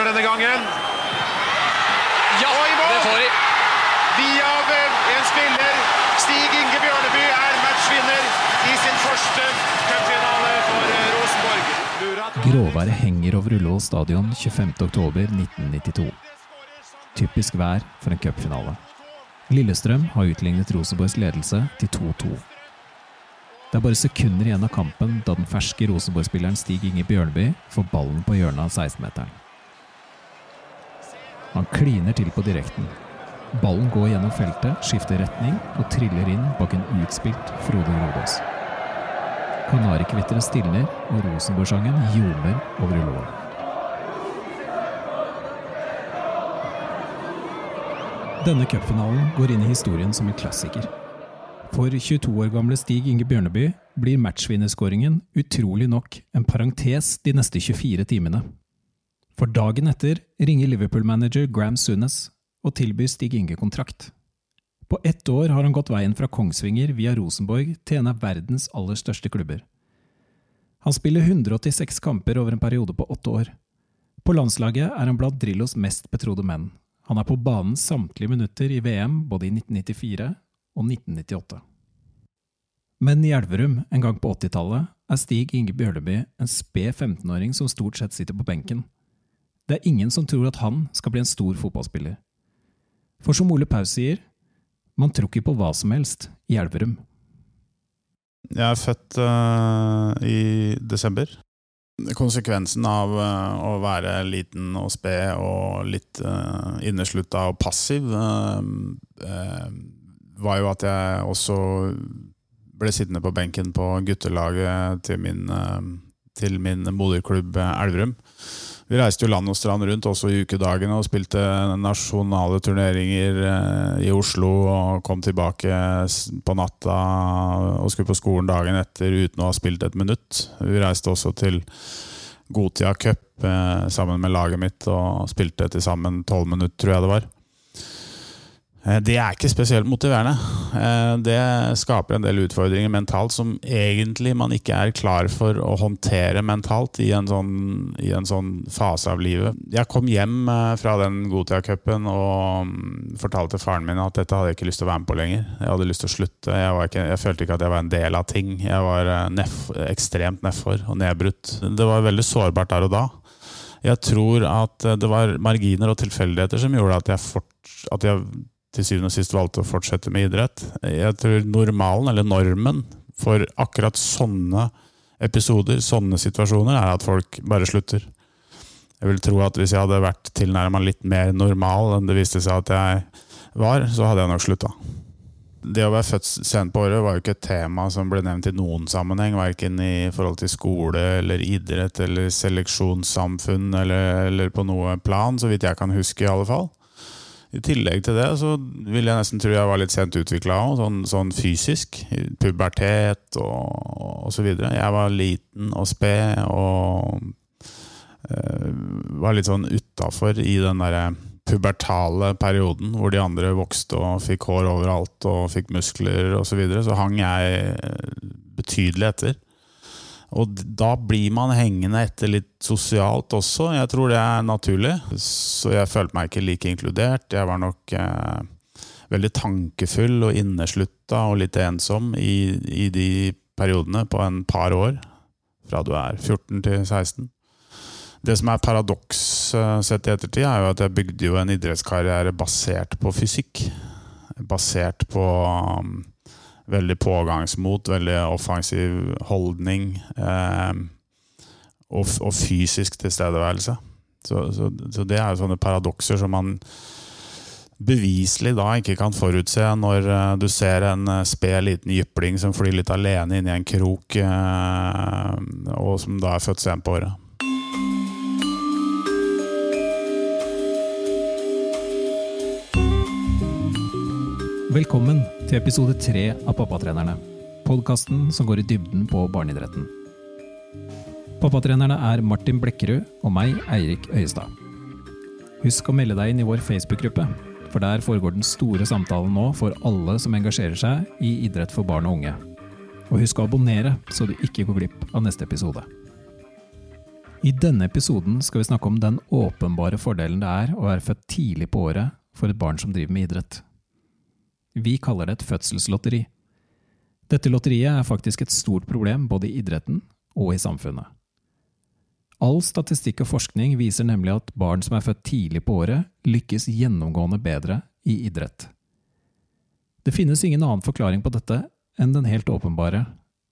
corner denne gangen. Ja, Og i mål! det får de. Via en spiller. Stig Inge Bjørneby er matchvinner i sin første cupfinale for eh, Rosenborg. Gråværet henger over Ullevål stadion 25.10.1992. Typisk vær for en cupfinale. Lillestrøm har utlignet Rosenborgs ledelse til 2-2. Det er bare sekunder igjen av kampen da den ferske Rosenborg-spilleren Stig Inge Bjørneby får ballen på hjørnet av 16-meteren. Han kliner til på direkten. Ballen går gjennom feltet, skifter retning og triller inn bak en utspilt Frode Grodås. Kanarikvitteret stilner, og Rosenborg-sangen ljomer over Ullevål. Denne cupfinalen går inn i historien som en klassiker. For 22 år gamle Stig Inge Bjørneby blir matchvinnerskåringen utrolig nok en parentes de neste 24 timene. For dagen etter ringer Liverpool-manager Graham Sunes og tilbyr Stig Inge kontrakt. På ett år har han gått veien fra Kongsvinger via Rosenborg til en av verdens aller største klubber. Han spiller 186 kamper over en periode på åtte år. På landslaget er han blant Drillos mest betrodde menn. Han er på banen samtlige minutter i VM både i 1994 og 1998. Men i Elverum en gang på 80-tallet er Stig Inge Bjørleby en sped 15-åring som stort sett sitter på benken. Det er ingen som tror at han skal bli en stor fotballspiller. For som Ole Paus sier, man tror ikke på hva som helst i Elverum. Jeg er født uh, i desember. Konsekvensen av uh, å være liten og sped og litt uh, inneslutta og passiv, var jo at jeg også ble sittende på benken på guttelaget til min, til min moderklubb Elverum. Vi reiste jo land og strand rundt også i ukedagene og spilte nasjonale turneringer eh, i Oslo og kom tilbake på natta og skulle på skolen dagen etter uten å ha spilt et minutt. Vi reiste også til Gotia Cup eh, sammen med laget mitt og spilte til sammen tolv minutter, tror jeg det var. Eh, Det er ikke spesielt motiverende. Eh, Det skaper en del utfordringer mentalt som egentlig man ikke er klar for å håndtere mentalt i en sånn, i en sånn fase av livet. Jeg kom hjem eh, fra den Gotia-cupen og mm, fortalte faren min at dette hadde jeg ikke lyst til å være med på lenger. Jeg hadde lyst til å slutte. Jeg, ikke, jeg følte ikke at jeg var en del av ting. Jeg var nef, ekstremt nedfor og nedbrutt. Det var veldig sårbart der og da. Jeg tror at det var marginer og tilfeldigheter som gjorde at jeg, fort, at jeg til syvende og sist valgte å fortsette med idrett. Jeg tror normalen, eller normen, for akkurat sånne episoder, sånne situasjoner, er at folk bare slutter. Jeg vil tro at hvis jeg hadde vært tilnærma litt mer normal enn det viste seg at jeg var, så hadde jeg nok slutta. Det å være født sent på året var jo ikke et tema som ble nevnt i noen sammenheng, verken i forhold til skole eller idrett eller seleksjonssamfunn eller, eller på noe plan, så vidt jeg kan huske i alle fall. I tillegg til det så vil jeg nesten tro jeg var litt sent utvikla òg, sånn, sånn fysisk. Pubertet og, og så videre. Jeg var liten og sped og øh, var litt sånn utafor i den derre pubertale perioden hvor de andre vokste og fikk hår overalt og fikk muskler osv. Så, videre, så hang jeg betydelig etter. Og da blir man hengende etter litt sosialt også. Jeg tror det er naturlig. Så jeg følte meg ikke like inkludert. Jeg var nok eh, veldig tankefull og inneslutta og litt ensom i, i de periodene på en par år. Fra du er 14 til 16. Det som er paradoks eh, sett i ettertid, er jo at jeg bygde jo en idrettskarriere basert på fysikk. Basert på um, veldig pågangsmot, veldig offensiv holdning eh, og, og fysisk tilstedeværelse. Så, så, så det er jo sånne paradokser som man beviselig da ikke kan forutse når eh, du ser en eh, sped liten jypling som flyr litt alene inn i en krok, eh, og som da er født sent på året. Velkommen til episode tre av Pappatrenerne. Podkasten som går i dybden på barneidretten. Pappatrenerne er Martin Blekkerud og meg, Eirik Øyestad. Husk å melde deg inn i vår Facebook-gruppe, for der foregår den store samtalen nå for alle som engasjerer seg i idrett for barn og unge. Og husk å abonnere, så du ikke går glipp av neste episode. I denne episoden skal vi snakke om den åpenbare fordelen det er å være født tidlig på året for et barn som driver med idrett. Vi kaller det et fødselslotteri. Dette lotteriet er faktisk et stort problem både i idretten og i samfunnet. All statistikk og forskning viser nemlig at barn som er født tidlig på året, lykkes gjennomgående bedre i idrett. Det finnes ingen annen forklaring på dette enn den helt åpenbare.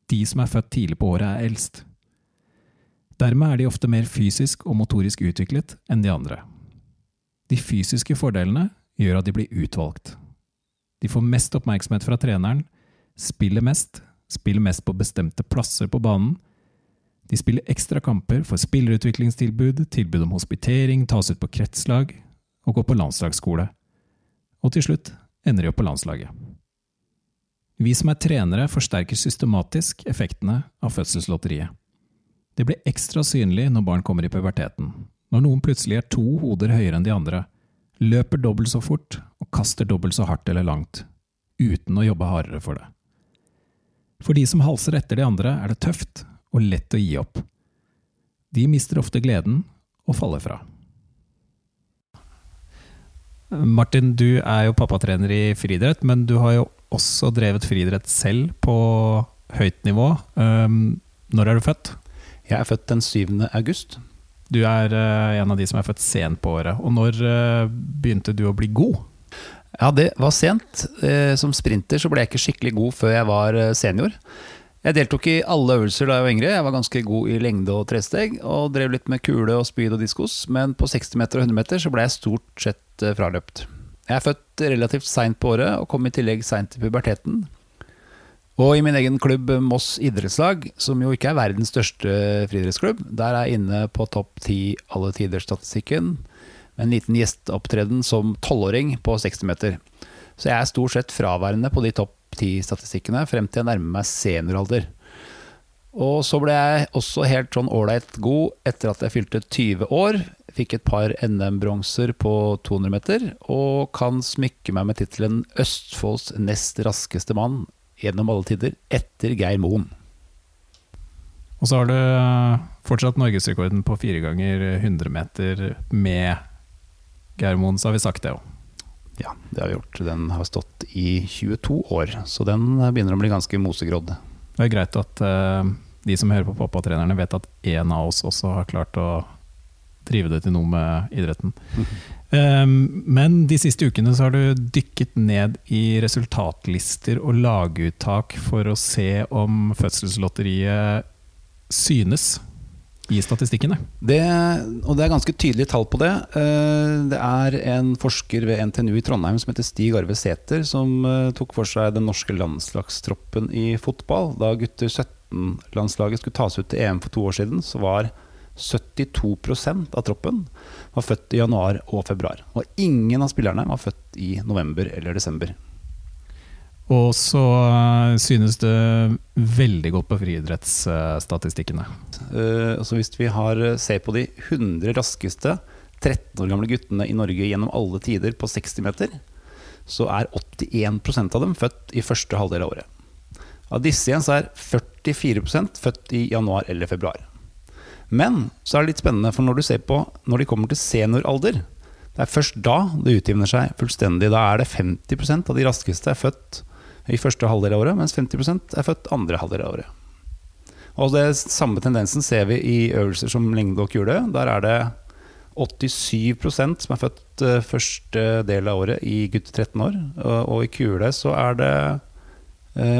De som er født tidlig på året, er eldst. Dermed er de ofte mer fysisk og motorisk utviklet enn de andre. De fysiske fordelene gjør at de blir utvalgt. De får mest oppmerksomhet fra treneren, spiller mest, spiller mest på bestemte plasser på banen. De spiller ekstra kamper, får spillerutviklingstilbud, tilbud om hospitering, tas ut på kretslag og går på landslagsskole. Og til slutt ender de opp på landslaget. Vi som er trenere, forsterker systematisk effektene av fødselslotteriet. Det blir ekstra synlig når barn kommer i puberteten, når noen plutselig er to hoder høyere enn de andre, løper dobbelt så fort og kaster dobbelt så hardt eller langt, uten å jobbe hardere for det. For de som halser etter de andre, er det tøft og lett å gi opp. De mister ofte gleden og faller fra. Martin, du er jo pappatrener i friidrett, men du har jo også drevet friidrett selv på høyt nivå. Når er du født? Jeg er født den 7. august. Du er uh, en av de som er født sent på året. Og når uh, begynte du å bli god? Ja, det var sent. Uh, som sprinter så ble jeg ikke skikkelig god før jeg var senior. Jeg deltok i alle øvelser da jeg var yngre. Jeg var ganske god i lengde og tresteg, og drev litt med kule og spyd og diskos, men på 60 meter og 100 meter så ble jeg stort sett fraløpt. Jeg er født relativt seint på året, og kom i tillegg seint i puberteten. Og i min egen klubb Moss idrettslag, som jo ikke er verdens største friidrettsklubb, der er jeg inne på topp ti alle tider-statistikken, en liten gjesteopptreden som tolvåring på 60 meter. Så jeg er stort sett fraværende på de topp ti-statistikkene frem til jeg nærmer meg senioralder. Og så ble jeg også helt sånn ålreit god etter at jeg fylte 20 år. Fikk et par NM-bronser på 200 meter, og kan smykke meg med tittelen Østfolds nest raskeste mann gjennom alle tider, etter Geir Moen. Og så har du eh, fortsatt norgesrekorden på fire ganger 100 meter med Geir Moen, så har vi sagt det òg. Ja, det har vi gjort. Den har stått i 22 år, så den begynner å bli ganske mosegrodd. Det er greit at de som hører på pappatrenerne, vet at én av oss også har klart å drive det til noe med idretten. Um, men de siste ukene så har du dykket ned i resultatlister og laguttak for å se om fødselslotteriet synes i statistikkene. Det, og det er ganske tydelige tall på det. Eh, det er en forsker ved NTNU i Trondheim som heter Stig Arve Sæther, som eh, tok for seg den norske landslagstroppen i fotball. Da gutter 17-landslaget skulle tas ut til EM for to år siden, så var 72% av troppen var født i januar og februar. Og ingen av spillerne var født i november eller desember. Og så eh, synes det veldig godt på friidrettsstatistikkene. Uh, så hvis vi har, eh, ser på de 100 raskeste 13 år gamle guttene i Norge gjennom alle tider på 60 meter, så er 81% av dem født i første halvdel av året. Av disse igjen så er 44% født i januar eller februar. Men så er det litt spennende, for når du ser på når de kommer til senioralder, det er først da det utjevner seg fullstendig. Da er det 50% av de raskeste er født i første halvdel av året, mens 50 er født andre halvdel av året. Og det Samme tendensen ser vi i øvelser som lengde og kule. Der er det 87% som er født eh, første del av året i gutter 13 år. Og i kule så er det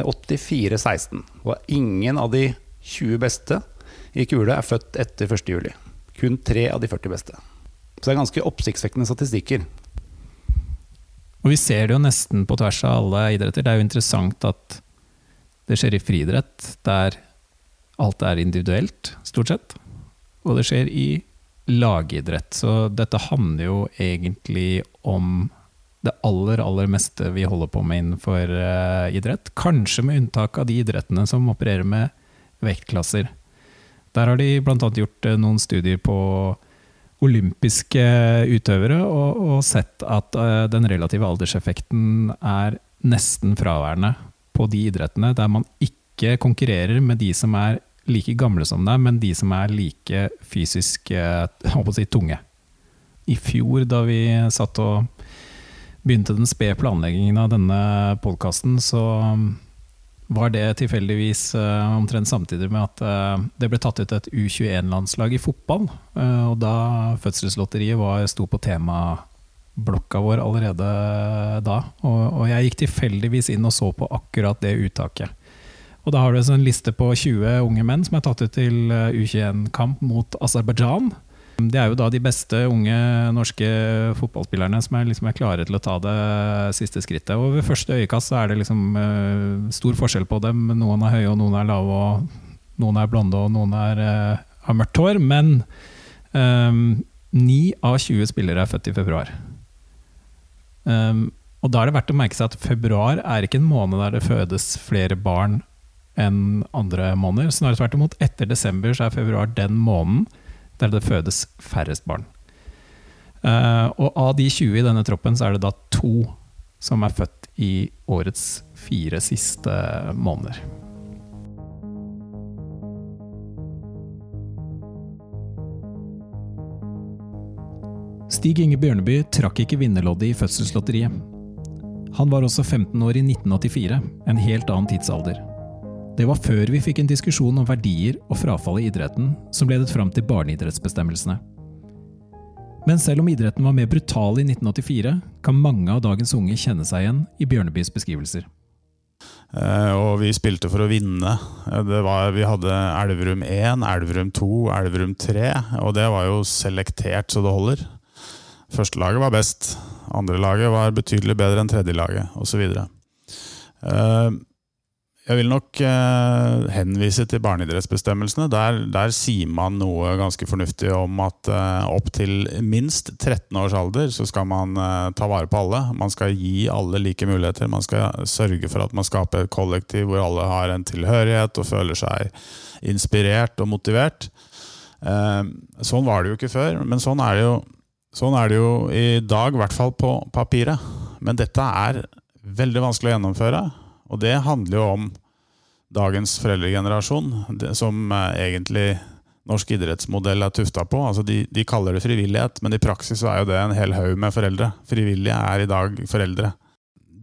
84-16. Eh, og ingen av de 20 beste i kule er født etter 1.7. Kun tre av de 40 beste. Så det er ganske oppsiktsvekkende statistikker. Og vi ser det jo nesten på tvers av alle idretter. Det er jo interessant at det skjer i friidrett, der alt er individuelt, stort sett. Og det skjer i lagidrett. Så dette handler jo egentlig om det aller, aller meste vi holder på med innenfor uh, idrett. Kanskje med unntak av de idrettene som opererer med vektklasser. Der har de bl.a. gjort eh, noen studier på olympiske utøvere og, og sett at uh, den relative alderseffekten er nesten fraværende på de idrettene der man ikke konkurrerer med de som er like gamle som deg, men de som er like fysisk eh, si, tunge. I fjor, da vi satt og begynte den spede planleggingen av denne podkasten, så var det tilfeldigvis uh, omtrent samtidig med at uh, det ble tatt ut et U21-landslag i fotball. Uh, og da Fødselslotteriet var, sto på temablokka vår allerede da. Og, og jeg gikk tilfeldigvis inn og så på akkurat det uttaket. Og da har du en liste på 20 unge menn som er tatt ut til U21-kamp mot Aserbajdsjan. Det er jo da de beste unge norske fotballspillerne som er, liksom er klare til å ta det siste skrittet. Og ved første øyekast så er det liksom uh, stor forskjell på dem. Noen er høye, og noen er lave, og noen er blonde, og noen er, uh, har mørkt hår. Men um, av 20 spillere er født i februar. Um, og da er det verdt å merke seg at februar er ikke en måned der det fødes flere barn enn andre måneder. Snarere tvert imot. Etter desember så er februar den måneden der det fødes færrest barn. Uh, og av de 20 i denne troppen, så er det da to som er født i årets fire siste måneder. Stig Inge Bjørneby trakk ikke vinnerloddet i fødselslotteriet. Han var også 15 år i 1984, en helt annen tidsalder. Det var før vi fikk en diskusjon om verdier og frafall i idretten som ledet fram til barneidrettsbestemmelsene. Men selv om idretten var mer brutal i 1984, kan mange av dagens unge kjenne seg igjen i Bjørnebys beskrivelser. Uh, og vi spilte for å vinne. Eh, var, vi hadde Elverum 1, Elverum 2, Elverum 3. Og det var jo selektert så det holder. Førstelaget var best. Andrelaget var betydelig bedre enn tredjelaget, osv. Jeg vil nok eh, henvise til barneidrettsbestemmelsene. Der, der, sier man noe ganske fornuftig om at eh, opp til minst 13 års alder så skal man eh, ta vare på alle. Man skal gi alle like muligheter. Man skal sørge for at man skaper et kollektiv hvor alle har en tilhørighet og føler seg inspirert og motivert. Eh, sånn var det jo ikke før, men sånn er det jo, sånn er det jo i dag, i hvert fall på papiret. Men dette er veldig vanskelig å gjennomføre. Og det handler jo om dagens foreldregenerasjon, som eh, egentlig norsk idrettsmodell er tufta på. Altså de, de, kaller det frivillighet, men i praksis er jo det en hel haug med foreldre. Frivillige er i dag foreldre.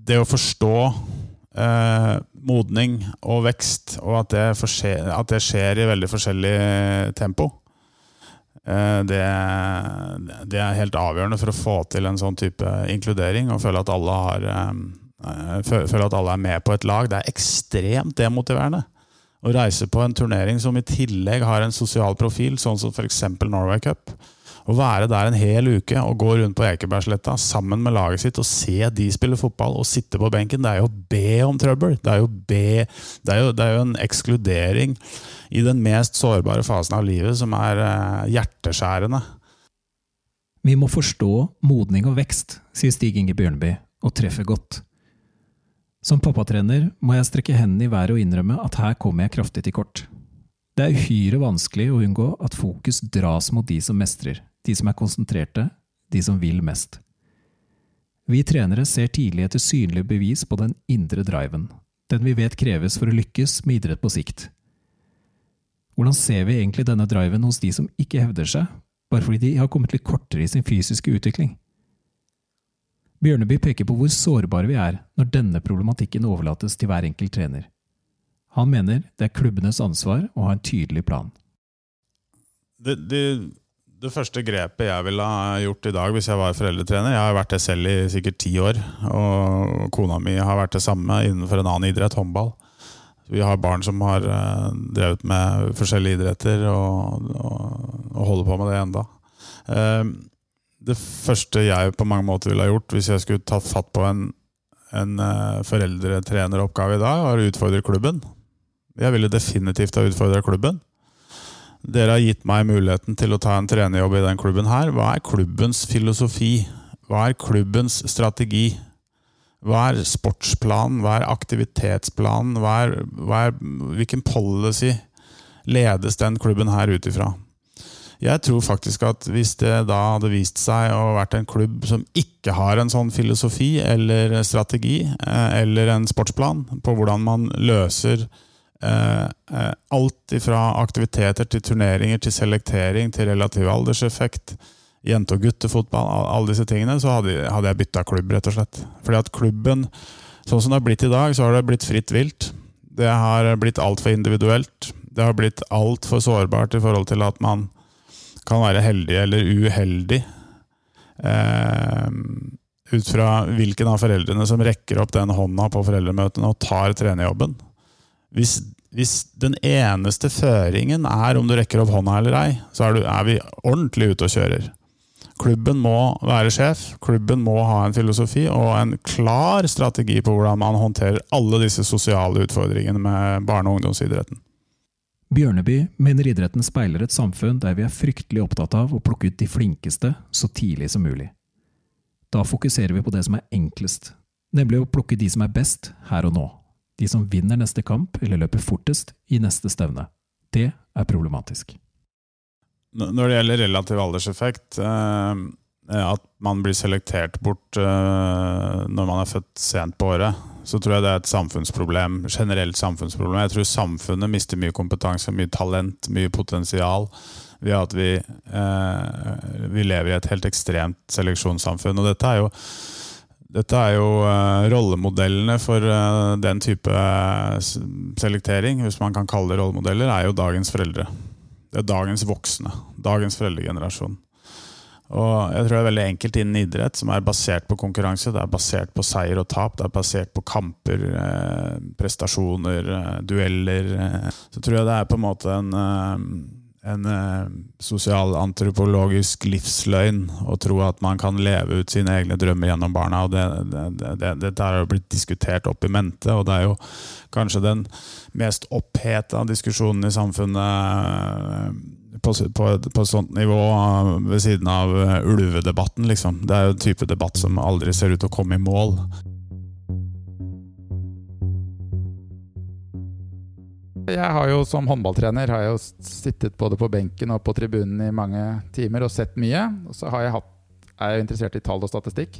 Det å forstå eh, modning og vekst, og at det, at det, skjer i veldig forskjellig tempo, eh, det, det, er helt avgjørende for å få til en sånn type inkludering og føle at alle har Eh, føler at alle er med på et lag. Det er ekstremt demotiverende å reise på en turnering som i tillegg har en sosial profil, sånn som f.eks. Norway Cup. Å være der en hel uke og gå rundt på Ekebergsletta sammen med laget sitt og se de spille fotball og sitte på benken, det er jo å be om trøbbel. Det er jo, be, det er jo, det er jo en ekskludering i den mest sårbare fasen av livet som er uh, hjerteskjærende. Vi må forstå modning og vekst, sier Stig Inge Bjørneby, og treffer godt. Som pappatrener må jeg strekke hendene i været og innrømme at her kommer jeg kraftig til kort. Det er uhyre vanskelig å unngå at fokus dras mot de som mestrer, de som er konsentrerte, de som vil mest. Vi trenere ser tidlig etter synlige bevis på den indre driven, den vi vet kreves for å lykkes med idrett på sikt. Hvordan ser vi egentlig denne driven hos de som ikke hevder seg, bare fordi de har kommet litt kortere i sin fysiske utvikling? Bjørneby peker på hvor sårbare vi er når denne problematikken overlates til hver enkelt trener. Han mener det er klubbenes ansvar å ha en tydelig plan. Det, det, det, første grepet jeg ville ha gjort i dag hvis jeg var foreldretrener Jeg har vært det selv i sikkert ti år, og kona mi har vært det samme innenfor en annen idrett, håndball. Vi har barn som har uh, drevet med forskjellige idretter og, og, og holder på med det enda. Uh, det første jeg på mange måter ville ha gjort hvis jeg skulle tatt fatt på en, en uh, foreldretreneroppgave i dag, var å utfordre klubben. Jeg ville definitivt ha utfordra klubben. Dere har gitt meg muligheten til å ta en trenerjobb i den klubben her. Hva er klubbens filosofi? Hva er klubbens strategi? Hva er sportsplanen? Hva er aktivitetsplanen? Hva er, hva er, hvilken policy ledes den klubben her ut ifra? Jeg tror faktisk at hvis det da hadde vist seg å vært en klubb som ikke har en sånn filosofi eller strategi eh, eller en sportsplan på hvordan man løser Eh, eh, alt ifra aktiviteter til turneringer til selektering til relativ alderseffekt, jente- og guttefotball, alle disse tingene, så hadde jeg bytta klubb, rett og slett. Fordi at klubben, sånn som det har blitt i dag, så har det blitt fritt vilt. Det har blitt altfor individuelt. Det har blitt altfor sårbart i forhold til at man kan være heldig eller uheldig. Eh, ut fra hvilken av foreldrene som rekker opp den hånda på foreldremøtene og tar trenerjobben. Hvis, hvis den eneste føringen er om du rekker opp hånda eller ei, så er, du, er vi ordentlig ute og kjører. Klubben må være sjef, klubben må ha en filosofi og en klar strategi på hvordan man håndterer alle disse sosiale utfordringene med barne- og ungdomsidretten. Bjørneby mener idretten speiler et samfunn der vi er fryktelig opptatt av å plukke ut de flinkeste så tidlig som mulig. Da fokuserer vi på det som er enklest, nemlig å plukke de som er best her og nå. De som vinner neste kamp eller løper fortest i neste stevne. Det er problematisk. Når det gjelder relativ alderseffekt, eh, at man blir selektert bort eh, når man er født sent på året, så tror jeg det er et samfunnsproblem, generelt samfunnsproblem. Jeg tror samfunnet mister mye kompetanse, mye talent, mye potensial ved at vi, eh, vi lever i et helt ekstremt seleksjonssamfunn. Og dette er jo, dette er jo eh, rollemodellene for eh, den type eh, selektering, hvis man kan kalle det rollemodeller, er jo dagens foreldre. Det er dagens voksne. Dagens foreldregenerasjon. Og jeg tror det er veldig enkelt innen idrett, som er basert på konkurranse. Det er basert på seier og tap. Det er basert på kamper, eh, prestasjoner, eh, dueller. Eh. Så tror jeg det er på en måte en, eh, en eh, sosialantropologisk livsløgn å tro at man kan leve ut sine egne drømmer gjennom barna. og det, det, det, det, Dette har jo blitt diskutert opp i mente, og det er jo kanskje den mest oppheta diskusjonen i samfunnet på, på, på et sånt nivå eh, ved siden av eh, ulvedebatten, liksom. Det er jo en type debatt som aldri ser ut til å komme i mål. Jeg har jo som håndballtrener har jeg jo sittet både på benken og på tribunen i mange timer og sett mye. Og så jeg hatt, er jeg interessert i tall og statistikk.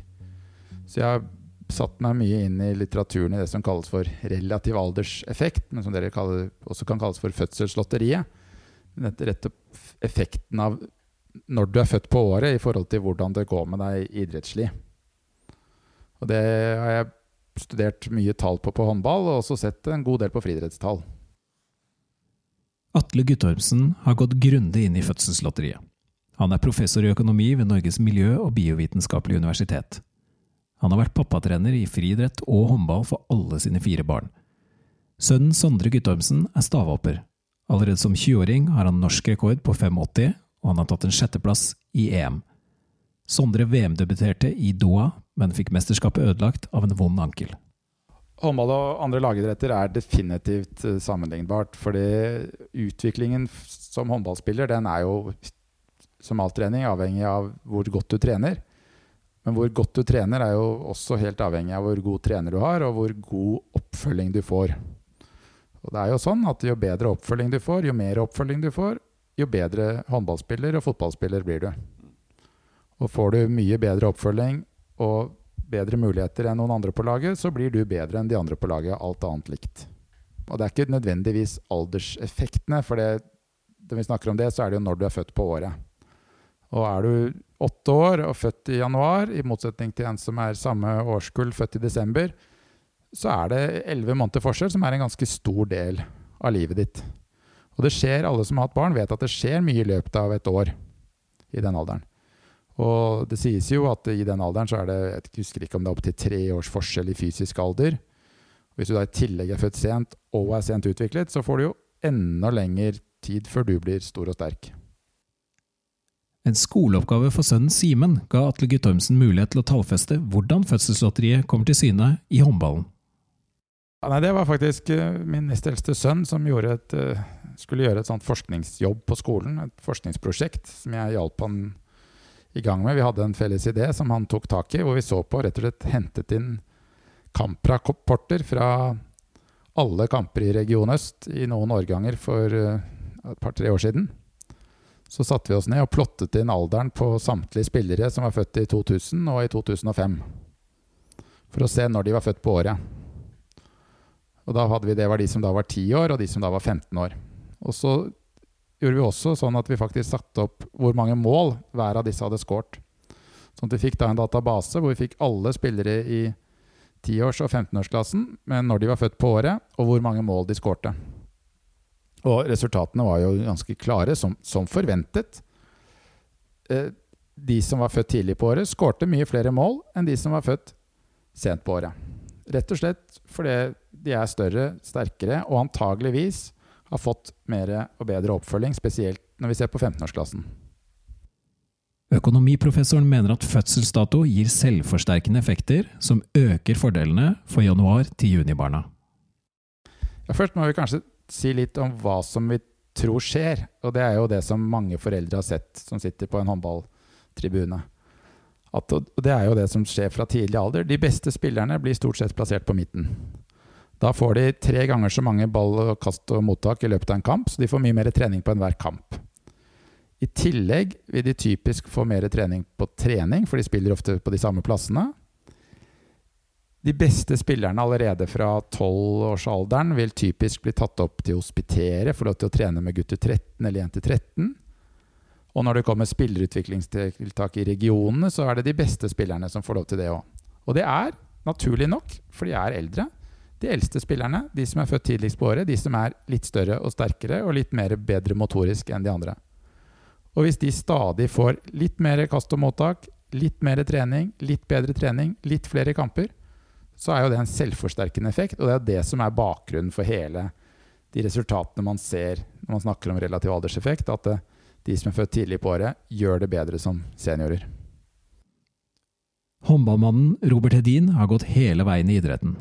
Så jeg har satt meg mye inn i litteraturen i det som kalles for relativ alderseffekt, men som dere kaller, også kan kalles for fødselslotteriet. Dette rette effekten av når du er født på året i forhold til hvordan det går med deg idrettslig. Og det har jeg studert mye tall på på håndball, og også sett en god del på friidrettstall. Atle Guttormsen har gått grundig inn i fødselslotteriet. Han er professor i økonomi ved Norges miljø- og biovitenskapelige universitet. Han har vært pappatrener i friidrett og håndball for alle sine fire barn. Sønnen Sondre Guttormsen er stavhopper. Allerede som 20-åring har han norsk rekord på 5,80, og han har tatt en sjetteplass i EM. Sondre VM-debuterte i Doha, men fikk mesterskapet ødelagt av en vond ankel. Håndball og andre lagidretter er definitivt eh, sammenlignbart. Fordi utviklingen som håndballspiller, den er jo som all trening avhengig av hvor godt du trener. Men hvor godt du trener er jo også helt avhengig av hvor god trener du har, og hvor god oppfølging du får. Og det er jo sånn at jo bedre oppfølging du får, jo mer oppfølging du får, jo bedre håndballspiller og fotballspiller blir du. Og får du mye bedre oppfølging og bedre muligheter enn noen andre på laget, så blir du bedre enn de andre på laget, alt annet likt. Og det er ikke nødvendigvis alderseffektene, for det, når vi snakker om det, så er det jo når du er født på året. Og er du åtte år og født i januar, i motsetning til en som er samme årskull, født i desember, så er det elleve måneder forskjell, som er en ganske stor del av livet ditt. Og det skjer, alle som har hatt barn, vet at det skjer mye i løpet av et år i den alderen. Og det sies jo at i den alderen så er det Jeg husker ikke om det er opptil tre års forskjell i fysisk alder. Hvis du da i tillegg er født sent og er sent utviklet, så får du jo enda lengre tid før du blir stor og sterk. En skoleoppgave for sønnen Simen ga Atle Guttormsen mulighet til å tallfeste hvordan fødselslotteriet kommer til syne i håndballen. Ja, nei, det var faktisk eh, min nest eldste sønn som et, eh, skulle gjøre et sånt forskningsjobb på skolen. Et forskningsprosjekt som jeg hjalp han i gang med. Vi hadde en felles idé som han tok tak i, hvor vi så på rett og slett hentet inn kamprapporter fra alle kamper i Region Øst i noen årganger for eh, et par-tre år siden. Så satte vi oss ned og plottet inn alderen på samtlige spillere som var født i 2000 og i 2005. For å se når de var født på året. Og da hadde vi, Det var de som da var 10 år, og de som da var 15 år. Og så gjorde vi også sånn at vi faktisk satte opp hvor mange mål hver av disse hadde scoret. Sånn at vi fikk da en database hvor vi fikk alle spillere i 10-års- og 15-årsklassen, men når de var født på året, og hvor mange mål de skårte. Og resultatene var jo ganske klare, som, som forventet. Eh, de som var født tidlig på året, skårte mye flere mål enn de som var født sent på året. Rett og slett fordi de er større, sterkere og antageligvis har fått mer og bedre oppfølging, spesielt når vi ser på 15-årsklassen. Økonomiprofessoren mener at fødselsdato gir selvforsterkende effekter som øker fordelene for januar- til junibarna. Ja, først må vi kanskje si litt om hva som vi tror skjer. Og det er jo det som mange foreldre har sett som sitter på en håndballtribune. At, og det er jo det som skjer fra tidlig alder. De beste spillerne blir stort sett plassert på midten. Da får de tre ganger så mange ball, kast og mottak i løpet av en kamp, så de får mye mer trening på enhver kamp. I tillegg vil de typisk få mer trening på trening, for de spiller ofte på de samme plassene. De beste spillerne allerede fra 12-årsalderen vil typisk bli tatt opp til hospitere, få lov til å trene med gutter 13 eller jenter 13. Og når det kommer spillerutviklingstiltak i regionene, så er det de beste spillerne som får lov til det òg. Og det er naturlig nok, for de er eldre. De eldste spillerne, de som er født tidligst på året, de som er litt større og sterkere og litt mer bedre motorisk enn de andre. Og hvis de stadig får litt mer kast og mottak, litt mer trening, litt bedre trening, litt flere kamper, så er jo det en selvforsterkende effekt. Og det er det som er bakgrunnen for hele de resultatene man ser når man snakker om relativ alderseffekt. At de som er født tidlig på året, gjør det bedre som seniorer. Håndballmannen Robert Hedin har gått hele veien i idretten.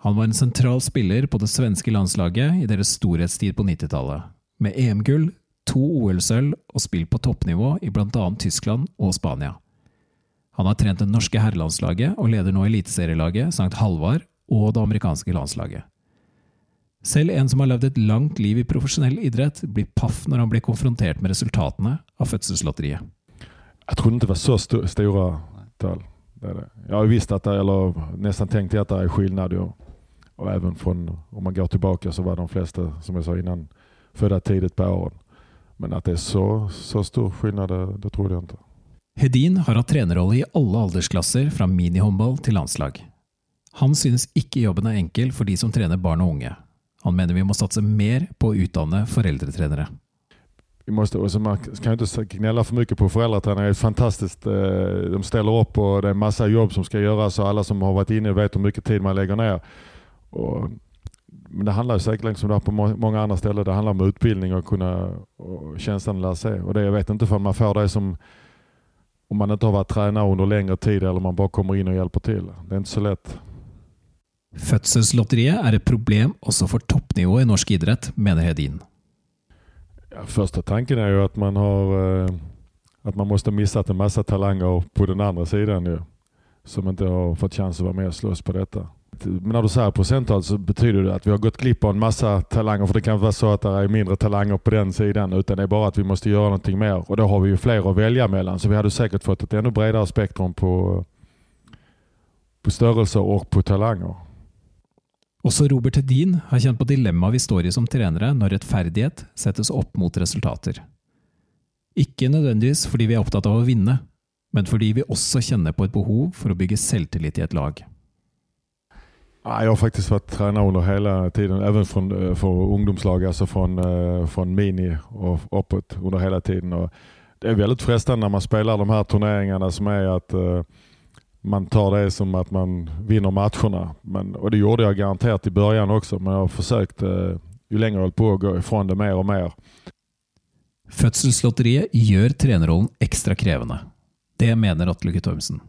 Han var en sentral spiller på det svenske landslaget i deres storhetstid på 90-tallet, med EM-gull, to OL-sølv og spill på toppnivå i bl.a. Tyskland og Spania. Han har trent det norske herrelandslaget og leder nå eliteserielaget St. Halvard og det amerikanske landslaget. Selv en som har levd et langt liv i profesjonell idrett, blir paff når han blir konfrontert med resultatene av fødselslotteriet. Jeg trodde det var så store tall. Det det. Jeg har visst at det, eller nesten tenkt at det er skillnad. Og even från, om man går tilbake, så var de fleste, som jeg sa innan, født tidlig på åren. Men at det er så, så stor skillnad, det, det trodde jeg ikke. Hedin har hatt trenerrolle i alle aldersklasser, fra minihåndball til landslag. Han synes ikke jobben er enkel for de som trener barn og unge. Han mener vi må satse mer på å utdanne foreldretrenere. Vi måste, och man kan ikke gnälla for mye på foreldretrenere. Det er fantastiskt. eh, De stiller opp, og det er masse jobb som skal gjøres. og Alle som har vært inne vet hvor mye tid man legger ner. Och, men det handlar ju säkert som det på må- många andra ställen. Det handlar om utbildning och kunna och känslan att lära sig. Och det, jag vet inte om man får det som om man inte har varit tränare under längre tid eller om man bara kommer in och hjälper till. Det är inte så lätt. Fødselslotteriet er et problem også for toppnivået i norsk idrett, mener Hedin. Ja, första tanken är ju att man har at att man måste ha missat en massa talanger på den andra sidan ju. Som inte har fått chans att vara med och slåss på detta. Men når du sier prosenttall, så betyr det at vi har gått glipp av en masse talanger. For det kan være så at det er mindre talanger på den siden, Utan det er bare at vi må gjøre noe mer. Og da har vi jo flere å velge mellom, Så vi hadde sikkert fått et enda bredere spektrum på, på størrelser og på talanger. Også Robert Hedin har kjent på dilemmaet vi står i som trenere når rettferdighet settes opp mot resultater. Ikke nødvendigvis fordi vi er opptatt av å vinne, men fordi vi også kjenner på et behov for å bygge selvtillit i et lag. Ja, Jag har faktiskt varit tränare under hela tiden, även från, eh, för ungdomslag, alltså från, eh, från mini och uppåt under hela tiden. Och det är väldigt frestande när man spelar de här turneringarna som är att eh, man tar det som att man vinner matcherna. Men, det gjorde jag garanterat i början också, men jag har försökt, ju längre jag hållit på, att gå ifrån det mer och mer. Fødselslotteriet gjør trenerrollen ekstra krevende. Det mener Atle Guttormsen.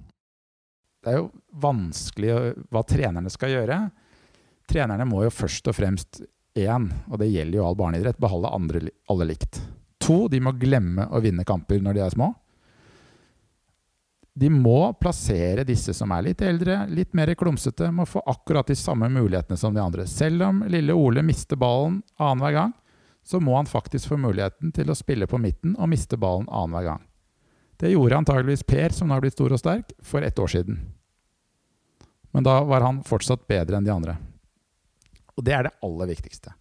Det er jo vanskelig hva trenerne skal gjøre. Trenerne må jo først og fremst én, og det gjelder jo all barneidrett, beholde andre, alle likt. To, de må glemme å vinne kamper når de er små. De må plassere disse som er litt eldre, litt mer klumsete, må få akkurat de samme mulighetene som de andre. Selv om lille Ole mister ballen annenhver gang, så må han faktisk få muligheten til å spille på midten og miste ballen annenhver gang. Det gjorde antageligvis Per, som nå har blitt stor og sterk, for ett år siden. Men da var han fortsatt bedre enn de andre. Og det er det aller viktigste.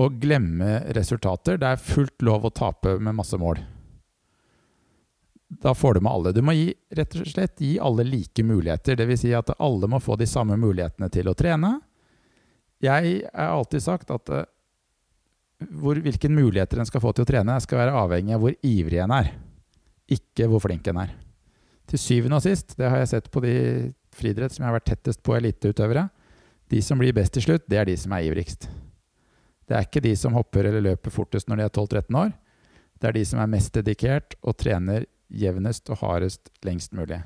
Å glemme resultater. Det er fullt lov å tape med masse mål. Da får du med alle. Du må gi, rett og slett gi alle like muligheter. Dvs. Si at alle må få de samme mulighetene til å trene. Jeg har alltid sagt at uh, hvor, hvilke muligheter en skal få til å trene, skal være avhengig av hvor ivrig en er, ikke hvor flink en er. Til syvende og sist, det har jeg sett på de friidrett som jeg har vært tettest på eliteutøvere, de som blir best til slutt, det er de som er ivrigst. Det er ikke de som hopper eller løper fortest når de er 12-13 år. Det er de som er mest dedikert og trener jevnest og hardest lengst mulig.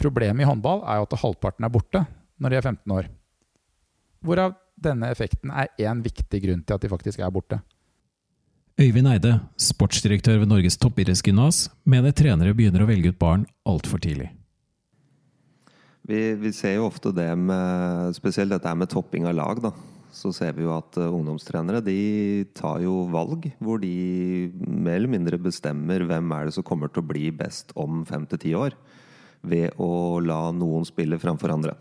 Problemet i håndball er jo at halvparten er borte når de er 15 år. Hvorav denne effekten er én viktig grunn til at de faktisk er borte. Øyvind Eide, sportsdirektør ved Norges toppidrettsgymnas, mener trenere begynner å velge ut barn altfor tidlig. Vi, vi, ser jo ofte det med Spesielt dette med topping av lag. da så ser vi jo at uh, ungdomstrenere de tar jo valg hvor de mer eller mindre bestemmer hvem er det som kommer til å bli best om fem til ti år, ved å la noen spille framfor andre.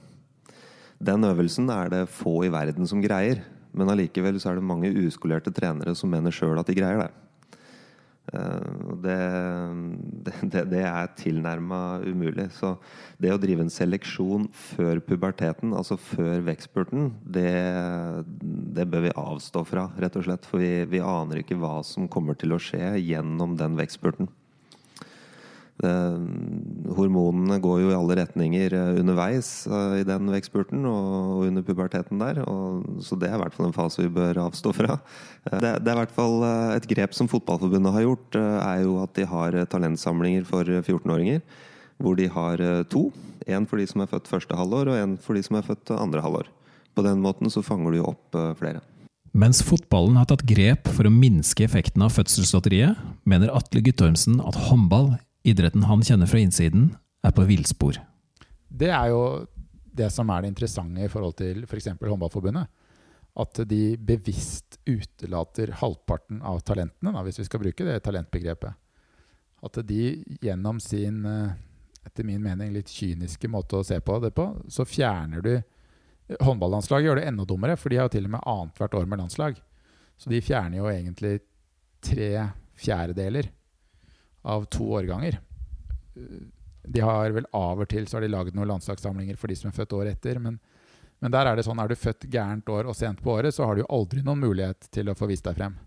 Den øvelsen er det få i verden som greier, men allikevel så er det mange uskolerte trenere som mener sjøl at de greier det. Eh, det, det, det er tilnærma umulig. Så det å drive en seleksjon før puberteten, altså før vekstspurten, det, det, bør vi avstå fra, rett og slett. For vi, vi aner ikke hva som kommer til å skje gjennom den vekstspurten. Eh, hormonene går jo i alle retninger eh, underveis eh, i den vekstspurten og under puberteten der. Så det er i hvert fall en fase vi bør avstå fra. Det, er i hvert fall et grep som Fotballforbundet har gjort, er jo at de har talentsamlinger for 14-åringer. Hvor de har to. Én for de som er født første halvår, og én for de som er født andre halvår. På den måten så fanger du jo opp flere. Mens fotballen har tatt grep for å minske effekten av fødselslotteriet, mener Atle Guttormsen at håndball idretten han kjenner fra innsiden, er på villspor. Det er jo det som er det interessante i forhold til f.eks. For Håndballforbundet. At de bevisst utelater halvparten av talentene, da, hvis vi skal bruke det talentbegrepet. At de gjennom sin, eh, etter min mening, litt kyniske måte å se på det på, så fjerner du Håndballandslaget gjør det enda dummere, for de har jo til og med annethvert år med landslag. Så de fjerner jo egentlig tre fjerdedeler av to årganger. De har vel Av og til så har de lagd noen landslagssamlinger for de som er født året etter. Men, men, der er det sånn, er du født gærent år og sent på året, så har du aldri noen mulighet til å få vist deg frem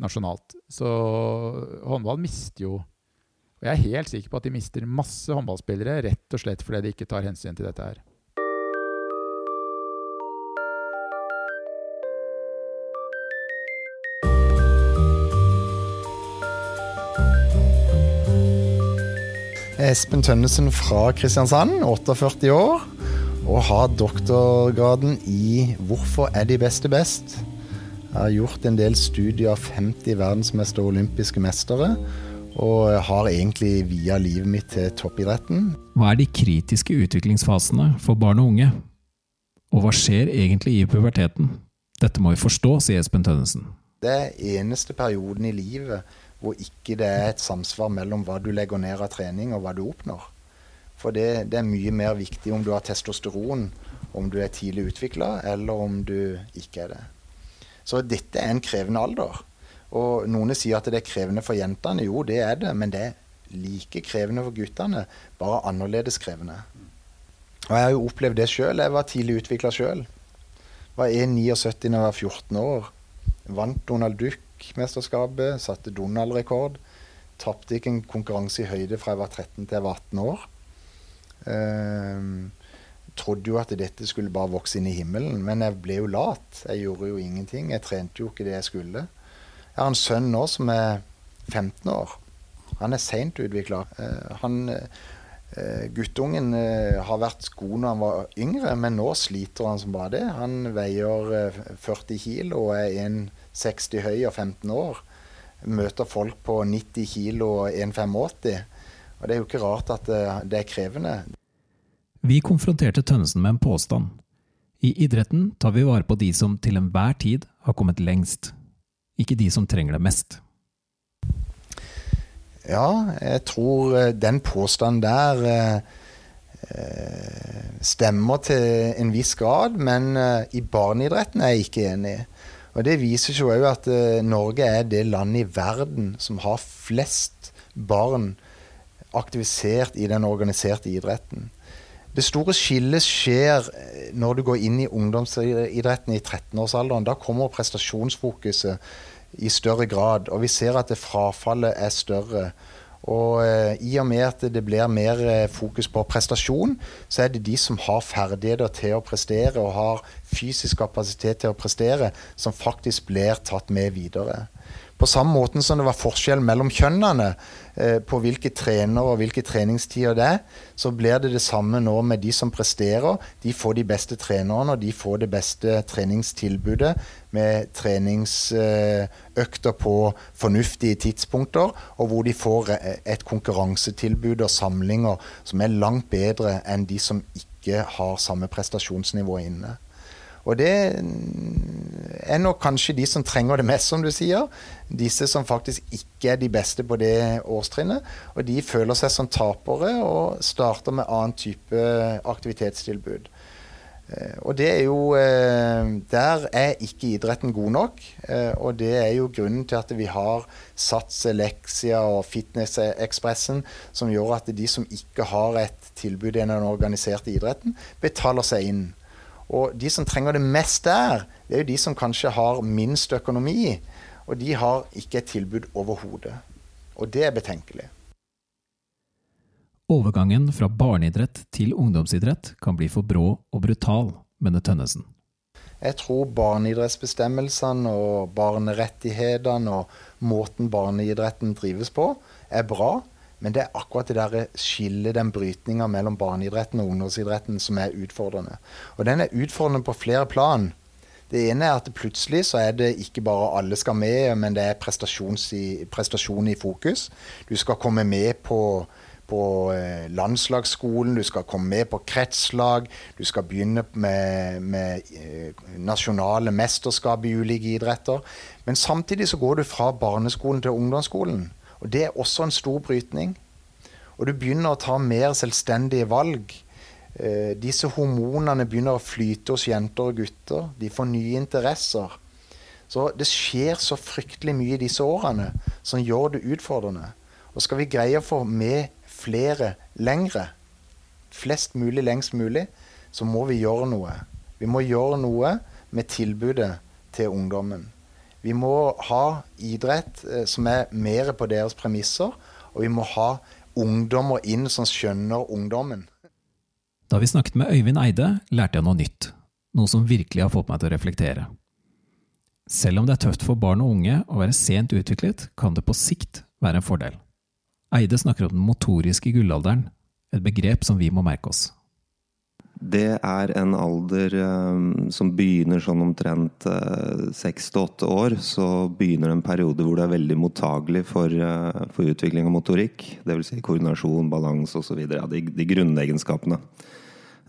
nasjonalt. Så håndball mister jo Og jeg er helt sikker på at de mister masse håndballspillere rett og slett fordi de ikke tar hensyn til dette her. Espen Tønnesen fra Kristiansand, 48 år, og har doktorgraden i 'Hvorfor er de beste best?' Jeg har gjort en del studier av 50 verdensmestere og olympiske mestere, og har egentlig via livet mitt til toppidretten. Hva er de kritiske utviklingsfasene for barn og unge? Og hva skjer egentlig i puberteten? Dette må vi forstå, sier Espen Tønnesen. Det er eneste perioden i livet hvor ikke det er et samsvar mellom hva du legger ned av trening, og hva du oppnår. For det, det er mye mer viktig om du har testosteron, om du er tidlig utvikla, eller om du ikke er det. Så dette er en krevende alder. Og noen sier at det er krevende for jentene. Jo, det er det, men det er like krevende for guttene, bare annerledes krevende. Og jeg har jo opplevd det sjøl. Jeg var tidlig utvikla sjøl. Var 1,79 da jeg var 14 år. Vant Donald Duck Norskmesterskapet, satte Donald-rekord. Tapte ikke en konkurranse i høyde fra jeg var 13 til jeg var 18 år. Um, trodde jo at dette skulle bare vokse inn i himmelen, men jeg ble jo lat. Jeg gjorde jo ingenting. Jeg trente jo ikke det jeg skulle. Jeg har en sønn nå som er 15 år. Han er seint utvikla. Uh, uh, guttungen uh, har vært god når han var yngre, men nå sliter han som bare det. Han veier 40 kilo og er 60 høy og 15 år, møter folk på 90 kg og 1,85. Og det er jo ikke rart at det er krevende. Vi konfronterte Tønnesen med en påstand. I idretten tar vi vare på de som til enhver tid har kommet lengst, ikke de som trenger det mest. Ja, jeg tror eh, den påstanden der eh, eh, stemmer til en viss grad, men eh, i barneidretten er jeg ikke enig. Og Det viser jo òg at eh, Norge er det landet i verden som har flest barn aktivisert i den organiserte idretten. Det store skillet skjer eh, når du går inn i ungdomsidretten i 13-årsalderen. Da kommer prestasjonsfokuset i større grad, og vi ser at det frafallet er større. Og eh, i og med at det blir mer fokus på prestasjon, så er det de som har ferdigheter til å prestere og har fysisk kapasitet til å prestere, som faktisk blir tatt med videre. På samme måte som det var forskjell mellom kjønnene eh, på hvilke trenere og hvilke treningstider det er, så blir det det samme nå med de som presterer. De får de beste trenerne, og de får det beste treningstilbudet med treningsøkter på fornuftige tidspunkter, og hvor de får et konkurransetilbud og samlinger som er langt bedre enn de som ikke har samme prestasjonsnivå inne. Og det er nok kanskje de som trenger det mest, som du sier. Disse som faktisk ikke er de beste på det årstrinnet. Og de føler seg som tapere og starter med annen type aktivitetstilbud. Eh, og det er jo eh, Der er ikke idretten god nok. Eh, og det er jo grunnen til at vi har Sats, Elexia og Fitnessekspressen, som gjør at de som ikke har et tilbud i den organiserte idretten, betaler seg inn. Og de som trenger det mest der, det er jo de som kanskje har minst økonomi. Og de har ikke et tilbud overhodet. Og det er betenkelig. Overgangen fra barneidrett til ungdomsidrett kan bli for brå og brutal, mener Tønnesen. Jeg tror barneidrettsbestemmelsene og barnerettighetene og måten barneidretten drives på, er bra. Men det er akkurat det der skillet, den brytninga mellom barneidretten og ungdomsidretten, som er utfordrende. Og den er utfordrende på flere plan. Det ene er at plutselig så er det ikke bare alle skal med, men det er i, prestasjon i fokus. Du skal komme med på, på eh, landslagsskolen, du skal komme med på kretslag. Du skal begynne med, med eh, nasjonale mesterskap i ulike idretter. Men samtidig så går du fra barneskolen til ungdomsskolen. Og Det er også en stor brytning. Og du begynner å ta mer selvstendige valg. Eh, disse hormonene begynner å flyte hos jenter og gutter. De får nye interesser. Så det skjer så fryktelig mye i disse årene som gjør det utfordrende. Og skal vi greie å få med flere lengre, flest mulig lengst mulig, så må vi gjøre noe. Vi må gjøre noe med tilbudet til ungdommen. Vi må ha idrett eh, som er mer på deres premisser, og vi må ha ungdommer inn som skjønner ungdommen. Da vi snakket med Øyvind Eide, lærte jeg noe nytt. Noe som virkelig har fått meg til å reflektere. Selv om det er tøft for barn og unge å være sent utviklet, kan det på sikt være en fordel. Eide snakker om den motoriske gullalderen, et begrep som vi må merke oss. Det er en alder um, som begynner sånn omtrent seks til åtte år. Så begynner det en periode hvor du er veldig mottagelig for, uh, for utvikling av motorikk. Dvs. Si koordinasjon, balanse osv. Ja, de, de grunnegenskapene.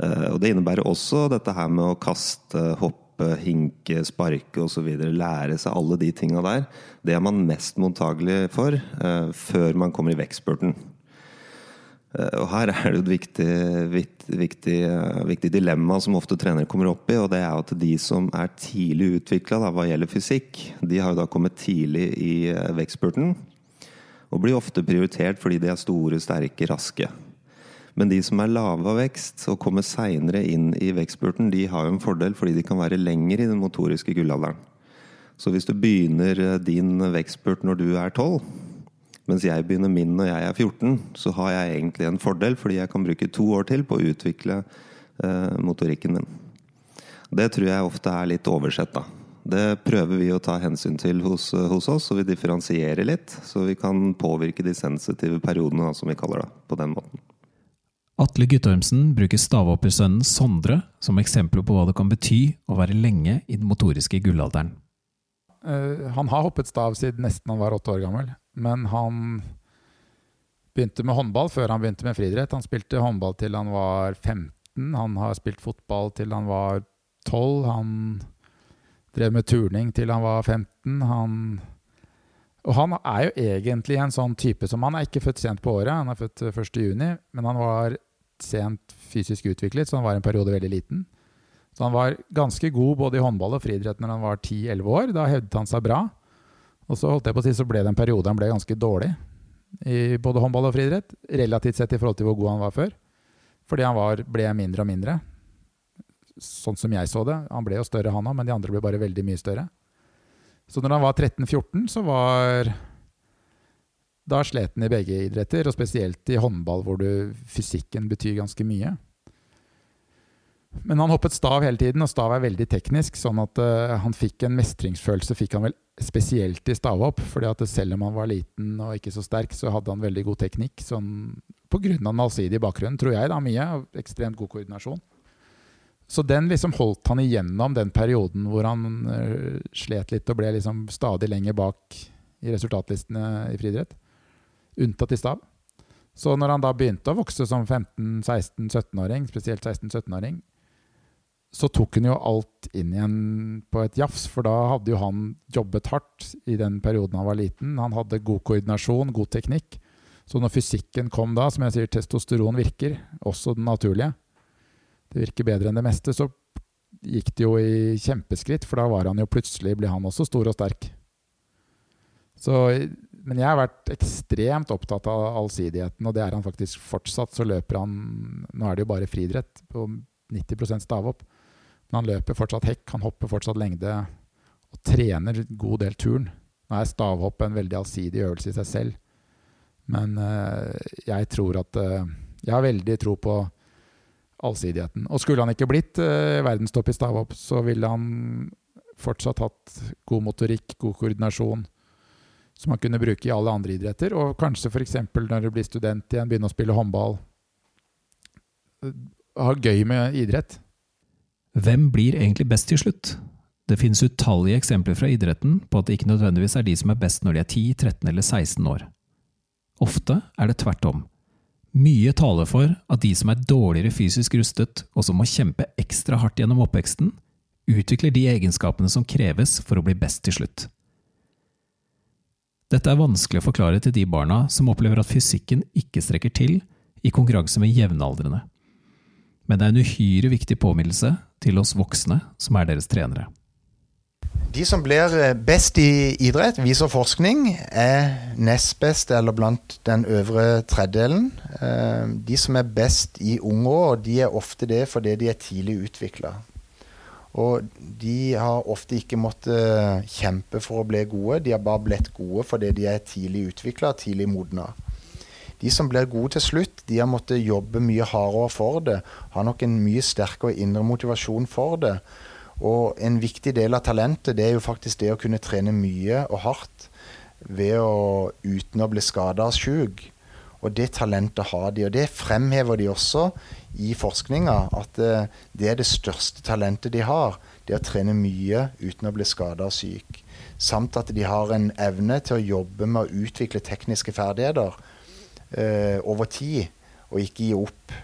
Uh, og det innebærer også dette her med å kaste, hoppe, hinke, sparke osv. Lære seg alle de tinga der. Det er man mest mottagelig for før man kommer i vekstspurten. Eh, og Her er det et viktig, viktig, eh, viktig, dilemma som ofte trenere kommer opp i. og det er at De som er tidlig utvikla hva gjelder fysikk, de har jo da kommet tidlig i eh, vekstspurten. Og blir ofte prioritert fordi de er store, sterke, raske. Men de som er lave av vekst og kommer seinere inn i vekstspurten, de har jo en fordel fordi de kan være lenger i den motoriske gullalderen. Så hvis du begynner din vekstspurt når du er 12, mens jeg begynner min når jeg er 14, så har jeg egentlig en fordel, fordi jeg kan bruke to år til på å utvikle eh, motorikken min. Det tror jeg ofte er litt oversett, da. Det prøver vi å ta hensyn til hos, hos oss, og vi differensierer litt. Så vi kan påvirke de sensitive periodene, som vi kaller det, på den måten. Atle Guttormsen bruker stavhoppersønnen Sondre som eksempel på hva det kan bety å være lenge i den motoriske gullalderen. Uh, han har hoppet stav siden nesten han var åtte år gammel. Men han begynte med håndball før han begynte med friidrett. Han spilte håndball til han var 15. Han har spilt fotball til han var 12. Han drev med turning til han var 15. Han og han er jo egentlig en sånn type som Han er ikke født sent på året, han er født 1.6, men han var sent fysisk utviklet, så han var en periode veldig liten. Så han var ganske god både i håndball og friidrett når han var 10-11 år. Da hevdet han seg bra. Og så holdt jeg på å si så ble det en periode han ble ganske dårlig i både håndball og friidrett. Relativt sett i forhold til hvor god han var før. Fordi han var, ble mindre og mindre. Sånn som jeg så det. Han ble jo større, han òg, men de andre ble bare veldig mye større. Så når han var 13-14, så var Da slet han i begge idretter, og spesielt i håndball, hvor du, fysikken betyr ganske mye. Men han hoppet stav hele tiden, og stav er veldig teknisk. Sånn at uh, han fikk en mestringsfølelse, fikk han vel spesielt i stavhopp. fordi at selv om han var liten og ikke så sterk, så hadde han veldig god teknikk. Sånn, av den allsidige bakgrunnen, tror jeg. da, Mye. Og ekstremt god koordinasjon. Så den liksom holdt han igjennom den perioden hvor han uh, slet litt og ble liksom stadig lenger bak i resultatlistene i friidrett. Unntatt i stav. Så når han da begynte å vokse som 15-16-17-åring, spesielt 16-17-åring, så tok han jo alt inn igjen på et jafs, for da hadde jo han jobbet hardt i den perioden han var liten. Han hadde god koordinasjon, god teknikk. Så når fysikken kom da, som jeg sier, testosteron virker, også den naturlige, det virker bedre enn det meste, så gikk det jo i kjempeskritt, for da var han jo plutselig ble han også stor og sterk. Så, men jeg har vært ekstremt opptatt av allsidigheten, og det er han faktisk fortsatt. Så løper han Nå er det jo bare friidrett på 90% stavhopp. Men han løper fortsatt hekk, han hopper fortsatt lengde og trener en god del turn. Nå er stavhopp en veldig allsidig øvelse i seg selv, men uh, jeg tror at uh, Jeg har veldig tro på allsidigheten. Og skulle han ikke blitt uh, verdenstopp i stavhopp, så ville han fortsatt hatt god motorikk, god koordinasjon, som han kunne bruke i alle andre idretter. Og kanskje f.eks. når du blir student igjen, begynne å spille håndball. Ha gøy med idrett. Hvem blir egentlig best til slutt? Det finnes utallige eksempler fra idretten på at det ikke nødvendigvis er de som er best når de er 10, 13 eller 16 år. Ofte er det tvert om. Mye taler for at de som er dårligere fysisk rustet, og som må kjempe ekstra hardt gjennom oppveksten, utvikler de egenskapene som kreves for å bli best til slutt. Dette er vanskelig å forklare til de barna som opplever at fysikken ikke strekker til i konkurranse med jevnaldrende. Men det er en uhyre viktig påminnelse til oss voksne som er deres trenere. De som blir eh, best i idrett, viser forskning, er nest best eller blant den øvre tredjedelen. Eh, de som er best i unge år, de er ofte det fordi de er tidlig utvikla. Og de har ofte ikke måttet kjempe for å bli gode, de har bare blitt gode fordi de er tidlig utvikla, tidlig modna. De som blir gode til slutt, de har måttet jobbe mye hardere for det, har nok en mye sterkere indre motivasjon for det. Og en viktig del av talentet det er jo faktisk det å kunne trene mye og hardt ved å, uten å bli skada og sjuk. Og det talentet har de, og det fremhever de også i forskninga. At det, eh, er det største talentet de har. Det å trene mye uten å bli skada og syk. Samt at de har en evne til å jobbe med å utvikle tekniske ferdigheter eh, over tid, og ikke gi opp.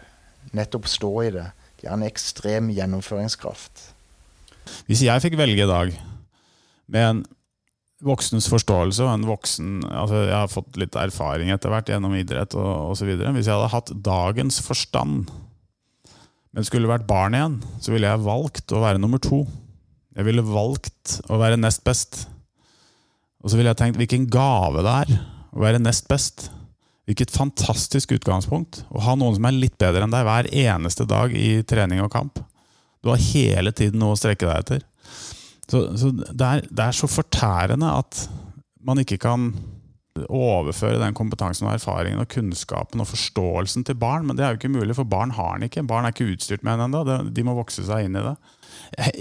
Nettopp stå i det. De har en ekstrem gjennomføringskraft. Hvis jeg fikk velge i dag, med en voksens forståelse og en voksen altså Jeg har fått litt erfaring etter hvert gjennom idrett og osv. Hvis jeg hadde hatt dagens forstand, men skulle vært barn igjen, så ville jeg valgt å være nummer to. Jeg ville valgt å være nest best. Og så ville jeg tenkt hvilken gave det er å være nest best. Hvilket fantastisk utgangspunkt å ha noen som er litt bedre enn deg hver eneste dag i trening og kamp. Du har hele tiden noe å strekke deg etter. Så, så det, er, det, er, så fortærende at man ikke kan overføre den kompetansen og erfaringen og kunnskapen og forståelsen til barn. Men det er jo ikke mulig, for barn har den ikke. Barn er ikke utstyrt med den ennå. De må vokse seg inn i det.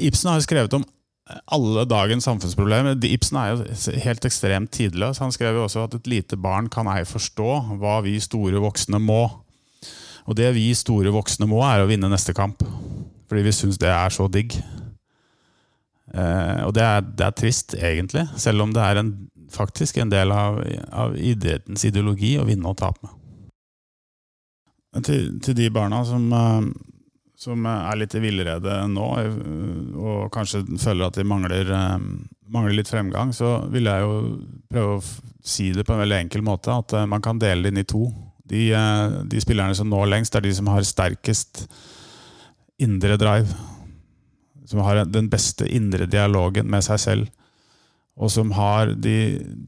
Ibsen har jo skrevet om alle dagens samfunnsproblemer. Ibsen er jo helt ekstremt tidløs. Han skrev jo også at et lite barn kan ei forstå hva vi store voksne må. Og det vi store voksne må, er å vinne neste kamp. Fordi vi syns det er så digg. Eh, og det er, det er, trist, egentlig. Selv om det er en, faktisk en del av, av idrettens ideologi å vinne og tape. Til, til de barna som eh, som er litt i villrede nå, og kanskje føler at de mangler, eh, mangler, litt fremgang, så vil jeg jo prøve å si det på en veldig enkel måte. At eh, man kan dele det inn i to. De, eh, de spillerne som når lengst, er de som har sterkest indre drive. Som har den beste indre dialogen med seg selv. Og som har de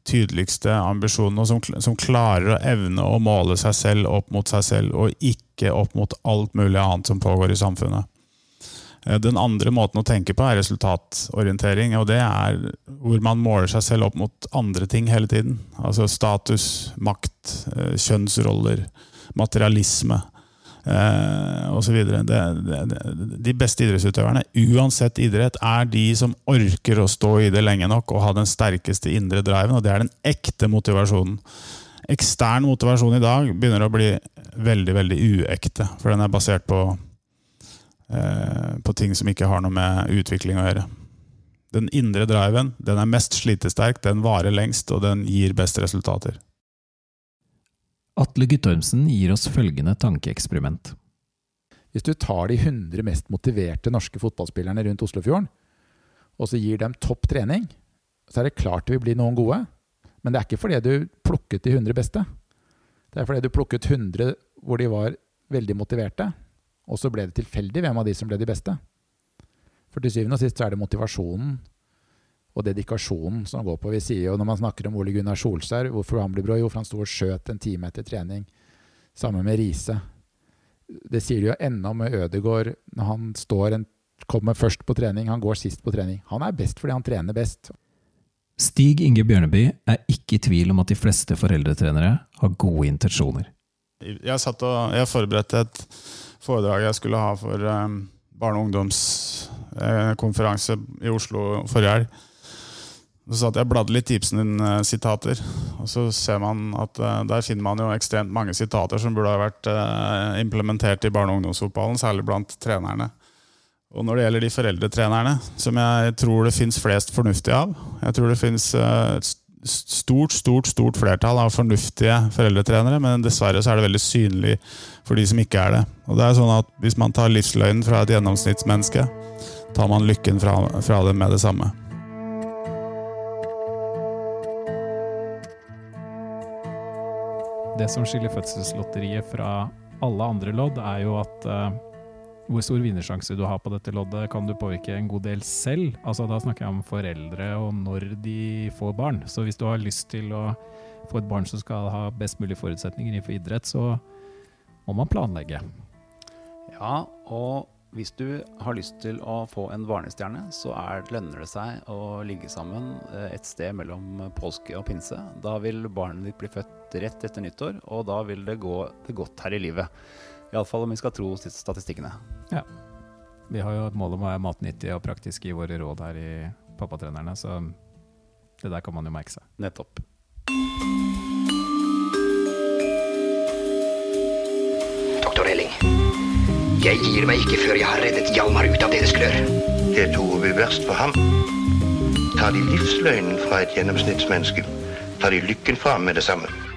tydeligste ambisjonene, og som, som klarer å evne å måle seg selv opp mot seg selv, og ikke opp mot alt mulig annet som pågår i samfunnet. Eh, den andre måten å tenke på er resultatorientering. og Det er hvor man måler seg selv opp mot andre ting hele tiden. Altså status, makt, eh, kjønnsroller, materialisme eh, osv. De beste idrettsutøverne, uansett idrett, er de som orker å stå i det lenge nok og ha den sterkeste indre driven. og Det er den ekte motivasjonen. Ekstern motivasjon i dag begynner å bli veldig veldig uekte, for den er basert på Eh, på ting som ikke har noe med utvikling å gjøre. Den indre driven den er mest slitesterk, den varer lengst, og den gir best resultater. Atle Guttormsen gir oss følgende tankeeksperiment. Hvis du tar de 100 mest motiverte norske fotballspillerne rundt Oslofjorden, og så gir dem topp trening, så er det klart det vil bli noen gode. Men det er ikke fordi du plukket de 100 beste. Det er fordi du plukket 100 hvor de var veldig motiverte, og så ble det tilfeldig hvem av de som ble de beste. For til syvende og sist så er det motivasjonen og dedikasjonen som går på. Vi sier jo når man snakker om Ole Gunnar Solskjær, hvorfor han ble bra, jo for han sto og skjøt en time etter trening. Sammen med Riise. Det sier de jo ennå med Ødegård når han står en, kommer først på trening, han går sist på trening. Han er best fordi han trener best. Stig Inge Bjørneby er ikke i tvil om at de fleste foreldretrenere har gode intensjoner. Jeg satt og jeg forberedte et foredrag jeg skulle ha for um, barne- og ungdomskonferanse i Oslo forrige helg. Så satt jeg bladde litt Ibsen-sitater, og så ser man at uh, der finner man jo ekstremt mange sitater som burde ha vært uh, implementert i barne- og ungdomsfotballen, særlig blant trenerne. Og når det gjelder de foreldretrenerne, som jeg tror det fins flest fornuftige av Jeg tror det fins et stort, stort stort flertall av fornuftige foreldretrenere, men dessverre så er det veldig synlig for de som ikke er det. Og det er sånn at Hvis man tar livsløgnen fra et gjennomsnittsmenneske, tar man lykken fra, fra dem med det samme. Det som skiller fødselslotteriet fra alle andre lodd, er jo at uh, hvor stor vinnersjanse du har på dette loddet, kan du påvirke en god del selv. Altså, da snakker jeg om foreldre og når de får barn. Så hvis du har lyst til å få et barn som skal ha best mulig forutsetninger innenfor idrett, så må man planlegge. Ja, og hvis du har lyst til å få en barnestjerne, så er, lønner det seg å ligge sammen eh, et sted mellom påske og pinse. Da vil barnet ditt bli født rett etter nyttår, og da vil det gå det godt her i livet. Iallfall om vi skal tro statistikkene. Ja. Vi har jo et mål om å være matnyttige og praktiske i våre råd her i Pappatrenerne, så det der kan man jo merke seg. Nettopp. Doktor Elling, jeg gir meg ikke før jeg har reddet Hjalmar ut av deres klør. Det tror vi verst for ham. Tar de livsløgnen fra et gjennomsnittsmenneske, tar de lykken fra ham med det samme.